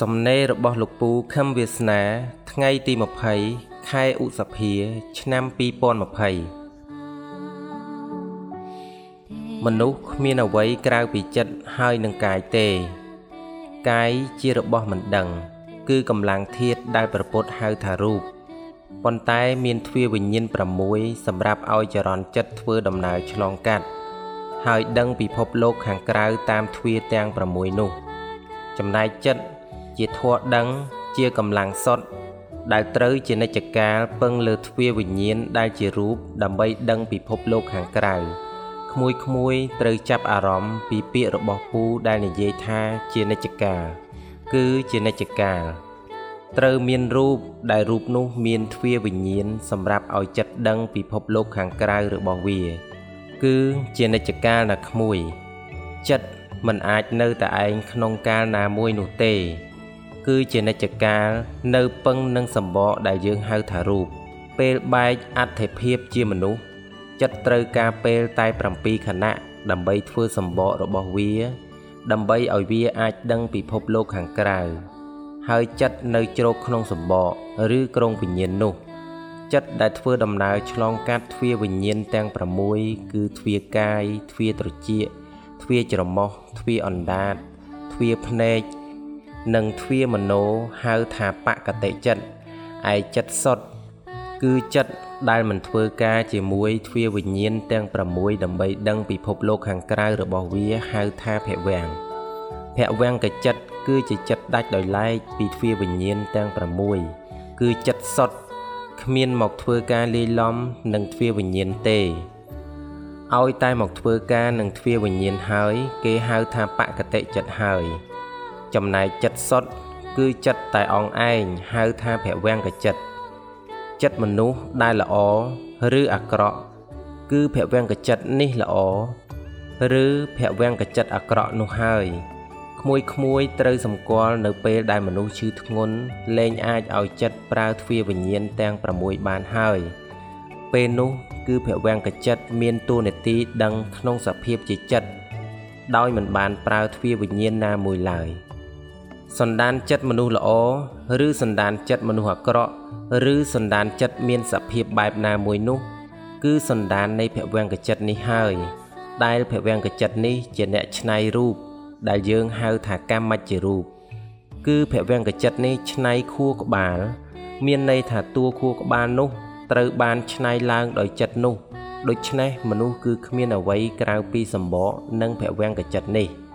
សំណេររបស់លោកពូខឹមវាសនា ថ្ងៃទី20ខែឧសភា ឆ្នាំ2020មនុស្សគ្មានអ្វីក្រៅពីចិត្តហើយនឹងកាយទេ កាយជារបស់មិនដឹង គឺកម្លាំងធាតដែលប្រពុតហៅថារូបប៉ុន្តែមានទ្វាវិញ្ញាណ6សម្រាប់ឲ្យចរន្តចិត្តធ្វើដំណើរឆ្លងកាត់ ហើយដឹងពិភពលោកខាងក្រៅតាមទ្វាទាំង6នោះ ចំណែកចិត្ត ជាធัวដឹងជាកម្លាំងសុទ្ធដែលត្រូវជានិច្ចកាលពឹងលើទ្វាវិញ្ញាណដែលជារូបដើម្បីដឹងពិភពលោកខាងក្រៅក្មួយក្មួយត្រូវចាប់អារម្មណ៍ពីពាក្យរបស់ពូដែលនិយាយថាជានិច្ចកាលគឺជានិច្ចកាលត្រូវមានរូបដែលរូបនោះមានទ្វាវិញ្ញាណសម្រាប់ឲ្យចិត្តដឹងពិភពលោកខាងក្រៅរបស់វា គឺជានិច្ចកាលណាក្មួយ ចិត្តមិនអាចនៅតែឯងក្នុងកាលណាមួយនោះទេ គឺជានិច្ចកាលនៅពឹងនឹងសម្បកដែលយើងហៅថារូបពេលបែកអត្ថិភាពជាមនុស្សចិត្តត្រូវការពេលតែ7ខណៈដើម្បីធ្វើសម្បករបស់វា ដើម្បីឲ្យវាអាចដឹងពិភពលោកខាងក្រៅហើយចិត្តនៅជ្រកក្នុងសម្បកឬក្រុងវិញ្ញាណនោះ ចិត្តដែលធ្វើដំណើរឆ្លងកាត់ទ្វាវិញ្ញាណទាំង6គឺទ្វាកាយទ្វាត្រចៀកទ្វាច្រមុះទ្វាអណ្ដាតទ្វាភ្នែក និងទ្វាមโนហៅថាបកតិចិត្តឯចិត្តសុទ្ធគឺចិត្តដែលមិនធ្វើការជាមួយទ្វាវិញ្ញាណទាំង6ដើម្បីដឹងពិភពលោកខាងក្រៅរបស់វាហៅថាភវាំងភវាំងកចិត្តគឺជាចិត្តដាច់ដោយឡែកពីទ្វាវិញ្ញាណទាំង6គឺចិត្តសុទ្ធគ្មានមកធ្វើការលាយឡំនឹងទ្វាវិញ្ញាណទេឲ្យតែមកធ្វើការនឹងទ្វាវិញ្ញាណហើយ គេហៅថាបកតិចិត្តហើយ ចំណែកចិត្តសុទ្ធគឺចិត្តតែអងឯងហៅថាភវង្គចិត្តចិត្តមនុស្សដែលល្អឬអាក្រក់ គឺភវង្គចិត្តនេះល្អឬភវង្គចិត្តអាក្រក់នោះហើយក្មួយក្មួយត្រូវសម្គាល់នៅពេលដែលមនុស្សឈឺធ្ងន់លែងអាចឲ្យចិត្តប្រើទ្វាវិញ្ញាណទាំង6បានហើយ ពេលនោះគឺភវង្គចិត្តមានតួនាទីដឹងក្នុងសភាពជាចិត្តដោយមិនបានប្រើទ្វាវិញ្ញាណណាមួយឡើយ។ សន្តានចិត្តមនុស្សល្អឬសន្តានចិត្តមនុស្សអាក្រក់ឬសន្តានចិត្តមានសភាពបែបណាមួយនោះ គឺសន្តាននៃភវង្គចិត្តនេះហើយ ដែលភវង្គចិត្តនេះជាអ្នកច្នៃរូប ដែលយើងហៅថាកម្មច្ចរូបគឺភវង្គចិត្តនេះច្នៃខួរក្បាល មានន័យថាតួខួរក្បាលនោះ ត្រូវបានច្នៃឡើងដោយចិត្តនោះដូច្នេះមនុស្សគឺគ្មានអ្វីក្រៅពីសម្បកនិងភវង្គចិត្តនេះ។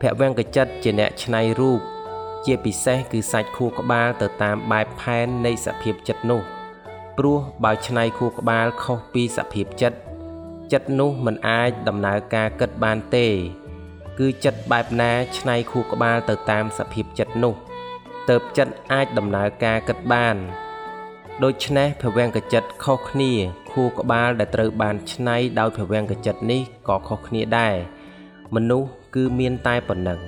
ភវង្គចិត្តជាអ្នកច្នៃរូបជាពិសេសគឺសាច់ខួរក្បាលទៅតាមបែបផែននៃសភាពចិត្តនោះ ព្រោះបើច្នៃខួរក្បាលខុសពីសភាពចិត្តចិត្តនោះមិនអាចដំណើរការគិតបានទេ គឺចិត្តបែបណាច្នៃខួរក្បាលទៅតាមសភាពចិត្តនោះទៅចិត្តអាចដំណើរការគិតបាន ដូច្នេះភវង្គចិត្តខុសគ្នាខួរក្បាលដែលត្រូវបានច្នៃដោយភវង្គចិត្តនេះក៏ខុសគ្នាដែរ មនុស្សគឺមានតែប៉ុណ្ណឹង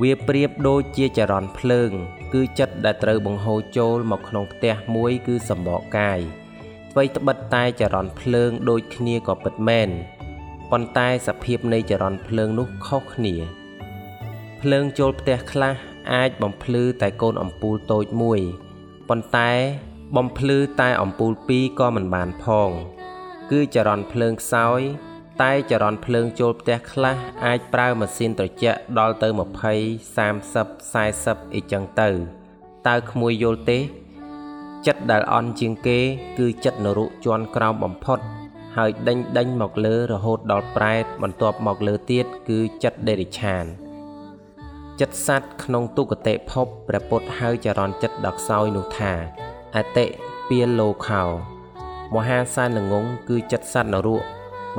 វាប្រៀបដូចជាចរន្តភ្លើង គឺចិត្តដែលត្រូវបង្ហូរចូលមកក្នុងផ្ទះមួយគឺសម្បកកាយអ្វីត្បិតតែចរន្តភ្លើងដូចគ្នាក៏ពិតមែនប៉ុន្តែសភាពនៃចរន្តភ្លើងនោះខុសគ្នា ភ្លើងចូលផ្ទះខ្លះអាចបំភ្លឺតែកូនអំពូលតូចមួយប៉ុន្តែបំភ្លឺតែអំពូលពីរក៏មិនបានផង គឺចរន្តភ្លើងខ្សោយ តែចរន្តភ្លើងចូលផ្ទះខ្លះអាចប្រើម៉ាស៊ីនត្រជាក់ដល់ទៅ20 30 40អីចឹងទៅតើក្មួយយល់ទេ ចិត្តដែលអន់ជាងគេ គឺចិត្តនរុជន់ក្រោមបំផុត ហើយដេញដេញមកលើរហូតដល់ប្រែតបន្ទាប់មកលើទៀតគឺចិត្តដេរិឆានចិត្តសัตว์ក្នុងទុគតិភពព្រះពុទ្ធហៅចរន្តចិត្តដ៏ខ្សោយនោះថាអតិពាលោខោមហាសានល្ងងគឺចិត្តសัตว์នរុ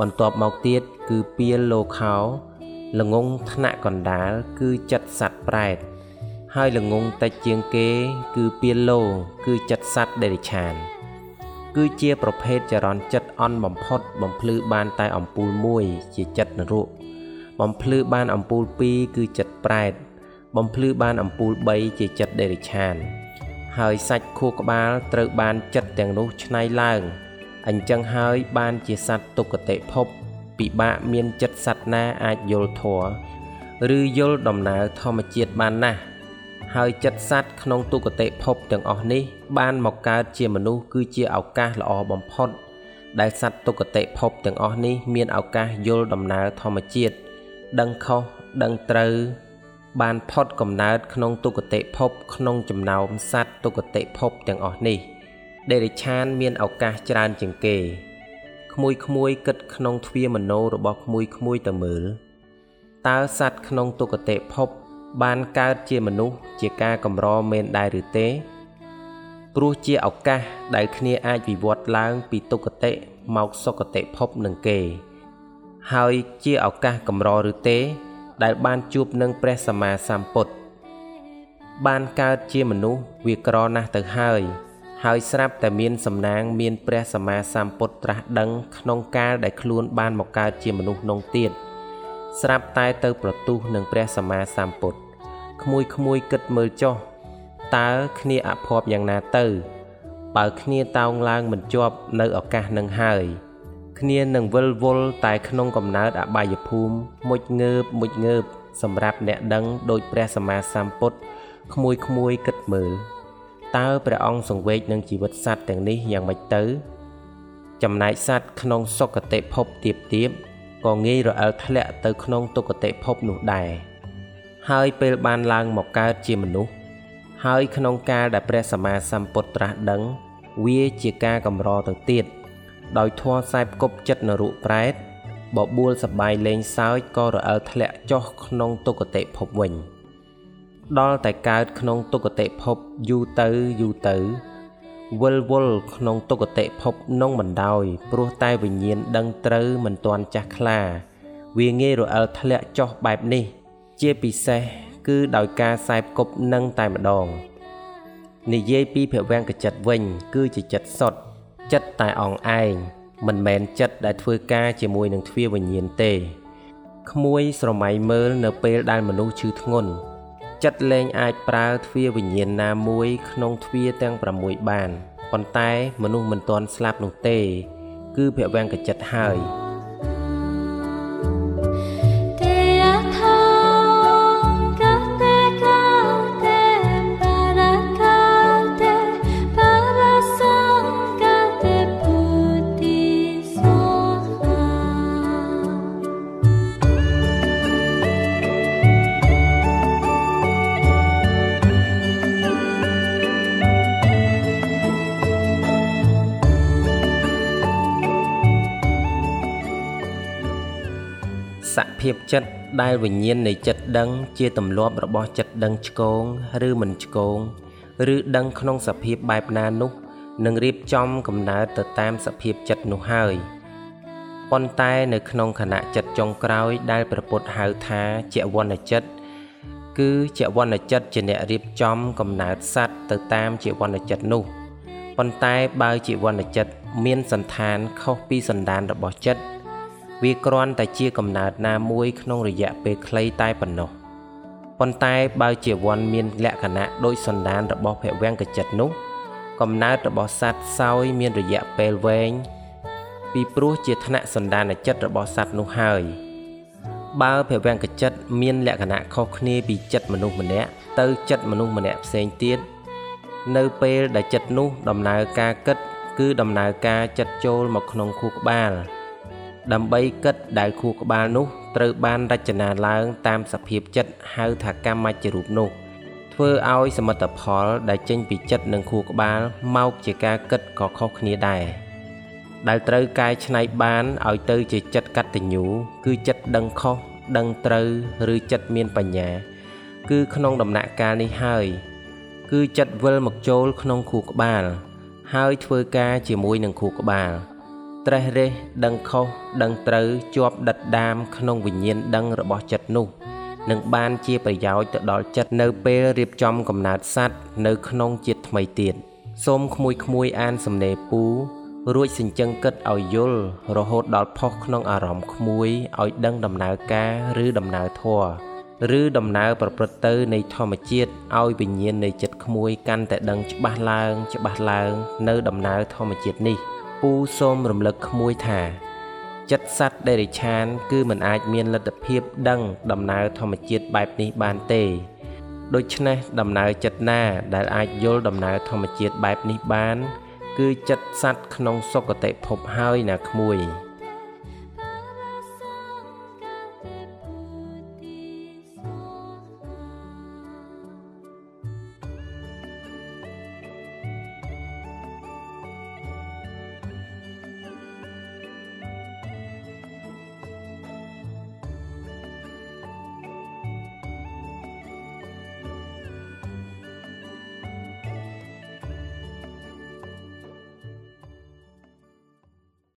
បន្ទាប់មកទៀតគឺពៀលលោខោល្ងងថ្នាក់កណ្ដាលគឺចិត្តសត្វប្រែត ហើយល្ងងតិចជាងគេ គឺពៀលលោ គឺចិត្តសត្វដេរិឆាន គឺជាប្រភេទចរន្តចិត្តអន់បំផុត បំភ្លឺបានតែអំពូលមួយជាចិត្តនរកបំភ្លឺបានអំពូល2គឺចិត្តប្រែត បំភ្លឺបានអំពូល3ជាចិត្តដេរិឆាន ហើយសាច់ខួរក្បាលត្រូវបានចិត្តទាំងនោះឆ្នៃឡើង អញ្ចឹងហើយបានជាសត្វទុគតិភព ពិបាកមានចិត្តសត្វណាអាចយល់ធัวឬយល់ដំណើរធម្មជាតិបានណាស់ហើយចិត្តសត្វក្នុងទុគតិភពទាំងអស់នេះ បានមកកើតជាមនុស្សគឺជាឱកាសល្អបំផុត ដែលសត្វទុគតិភពទាំងអស់នេះមានឱកាសយល់ដំណើរធម្មជាតិដឹងខុសដឹងត្រូវបានផុតកំណើតក្នុងទុគតិភពក្នុងចំណោមសត្វទុគតិភពទាំងអស់នេះ។ ដេរិឆានមានឱកាសច្រើនជាងគេក្មួយក្មួយគិតក្នុងទ្វាមโนរបស់ក្មួយក្មួយទៅមើលតើសត្វក្នុងទុគតិភព បានកើតជាមនុស្សជាការកម្រមែនដែរឬទេព្រោះជាឱកាសដែលគ្នាអាចវិវត្តឡើងពីទុគតិមកសុគតិភពនឹងគេ ហើយជាឱកាសកម្រឬទេ ដែលបានជួបនឹងព្រះសម្មាសម្ពុទ្ធបានកើតជាមនុស្សវាក្រណាស់ទៅហើយ ហើយស្រាប់តែមានសំណាងមានព្រះសម្មាសម្ពុទ្ធត្រាស់ដឹងក្នុងកាលដែលខ្លួនបានមកកើតជាមនុស្សនងទៀត។ស្រាប់តែទៅប្រទុះនឹងព្រះសម្មាសម្ពុទ្ធក្មួយក្មួយគិតមើលចុះតើគ្នាអភ័ព្វយ៉ាងណាទៅបើគ្នាតោងឡើងមិនជាប់នៅឱកាសនឹងហើយគ្នានឹងវិលវល់តែក្នុងកំណើតអបាយភូមិមុជងើបមុជងើបសម្រាប់អ្នកដឹងដោយព្រះសម្មាសម្ពុទ្ធក្មួយក្មួយគិតមើល តើព្រះអង្គសង្វេគនឹងជីវិតសត្វទាំងនេះយ៉ាងម៉េចទៅ ចំណែកសត្វក្នុងសុគតិភពទៀបទៀបក៏ងាយរអិលធ្លាក់ទៅក្នុងទុគតិភពនោះដែរហើយពេលបានឡើងមកកើតជាមនុស្សហើយក្នុងកាលដែលព្រះសម្មាសម្ពុទ្ធត្រាស់ដឹង វាជាការកម្រទៅទៀតដោយធัวខ្សែផ្គប់ចិត្តនរុប្រែតបបួលសបាយលេងសើចក៏រអិលធ្លាក់ចុះក្នុងទុគតិភពវិញ ដល់តែកើតក្នុងទុគតិភពយូរទៅយូរទៅវិលវល់ក្នុងទុគតិភពនងមិនដោយព្រោះតែវិញ្ញាណដឹងត្រូវមិនទាន់ចាស់ខ្លា វាងាយរអិលធ្លាក់ចុះបែបនេះ ជាពិសេសគឺដោយការខ្សែផ្គប់នឹងតែម្ដងនិយាយពីភវង្គចិត្តវិញ គឺជាចិត្តសុតចិត្តតែអងឯងមិនមែនចិត្តដែលធ្វើការជាមួយនឹងទ្វាវិញ្ញាណទេក្មួយស្រមៃមើលនៅពេលដែលមនុស្សឈឺធ្ងន់ ចិត្តលែងអាចប្រើទ្វាវិញ្ញាណណាមួយ ក្នុងទ្វាទាំង6បានប៉ុន្តែមនុស្សមិនទាន់ស្លាប់នោះទេ គឺភវង្គចិត្តហើយ ភាពចិត្តដែលវិញ្ញាណនៃចិត្តដឹង ជាទម្លាប់របស់ចិត្តដឹងឆ្គងឬមិនឆ្គងឬដឹងក្នុងសភាពបែបណានោះនឹងរៀបចំកំណើតទៅតាមសភាពចិត្តនោះហើយប៉ុន្តែនៅក្នុងខណៈចិត្តចុងក្រោយដែលព្រះពុទ្ធហៅថាជាវណ្ណចិត្តគឺជាវណ្ណចិត្តជាអ្នករៀបចំកំណើតសัตว์ទៅតាមជាវណ្ណចិត្តនោះប៉ុន្តែបើជាវណ្ណចិត្តមានសន្តានខុសពីសន្តានរបស់ចិត្ត វាគ្រាន់តែជាកំណើតណាមួយក្នុងរយៈពេលខ្លីតែប៉ុណ្ណោះប៉ុន្តែបើជាវ័នមានលក្ខណៈដូចសន្តានរបស់ភវង្គចិត្តនោះ កំណើតរបស់សត្វសោយមានរយៈពេលវែងពីព្រោះជាថ្នាក់សន្តានចិត្តរបស់សត្វនោះហើយបើភវង្គចិត្តមានលក្ខណៈខុសគ្នាពីចិត្តមនុស្សម្នាក់ទៅចិត្តមនុស្សម្នាក់ផ្សេងទៀតនៅពេលដែលចិត្តនោះដំណើរការគិត គឺដំណើរការចិត្តចូលមកក្នុងខួរក្បាល ដើម្បីគិតដែលខួរក្បាលនោះត្រូវបានរចនាឡើងតាមសភាពចិត្តហៅថាកម្មច្ចរូបនោះ ធ្វើឲ្យសមិទ្ធផលដែលចេញពីចិត្តនិងខួរក្បាលមកជាការគិតក៏ខុសគ្នាដែរដែលត្រូវកែច្នៃបានឲ្យទៅជាចិត្តកតញ្ញូគឺចិត្តដឹងខុសដឹងត្រូវឬចិត្តមានបញ្ញា គឺក្នុងដំណាក់កាលនេះហើយ គឺចិត្តវិលមកចូលក្នុងខួរក្បាល ហើយធ្វើការជាមួយនឹងខួរក្បាល ត្រេះរេះដឹងខុសដឹងត្រូវជាប់ដិតដាមក្នុងវិញ្ញាណដឹងរបស់ចិត្តនោះនឹងបានជាប្រយោជន៍ទៅដល់ចិត្តនៅពេលរៀបចំកំណើតសัตว์នៅក្នុងជាតិថ្មីទៀតសូមក្មួយក្មួយអានសំណេរពូ រួចសិញ្ចឹងគិតឲ្យយល់រហូតដល់ផុសក្នុងអារម្មណ៍ក្មួយឲ្យដឹងដំណើរការឬដំណើរធម៌ឬដំណើរប្រព្រឹត្តទៅនៃធម្មជាតិឲ្យវិញ្ញាណនៃចិត្តក្មួយកាន់តែដឹងច្បាស់ឡើងច្បាស់ឡើងនៅដំណើរធម្មជាតិនេះ ពូសូមរំលឹកក្មួយថា ចិត្តសត្វដេរិឆាន គឺមិនអាចមានលទ្ធភាពដឹងដំណើរធម្មជាតិបែបនេះបានទេដូច្នេះដំណើរចិត្តណា ដែលអាចយល់ដំណើរធម្មជាតិបែបនេះបាន គឺចិត្តសัตว์ក្នុងសុគតិភពហើយណាក្មួយ។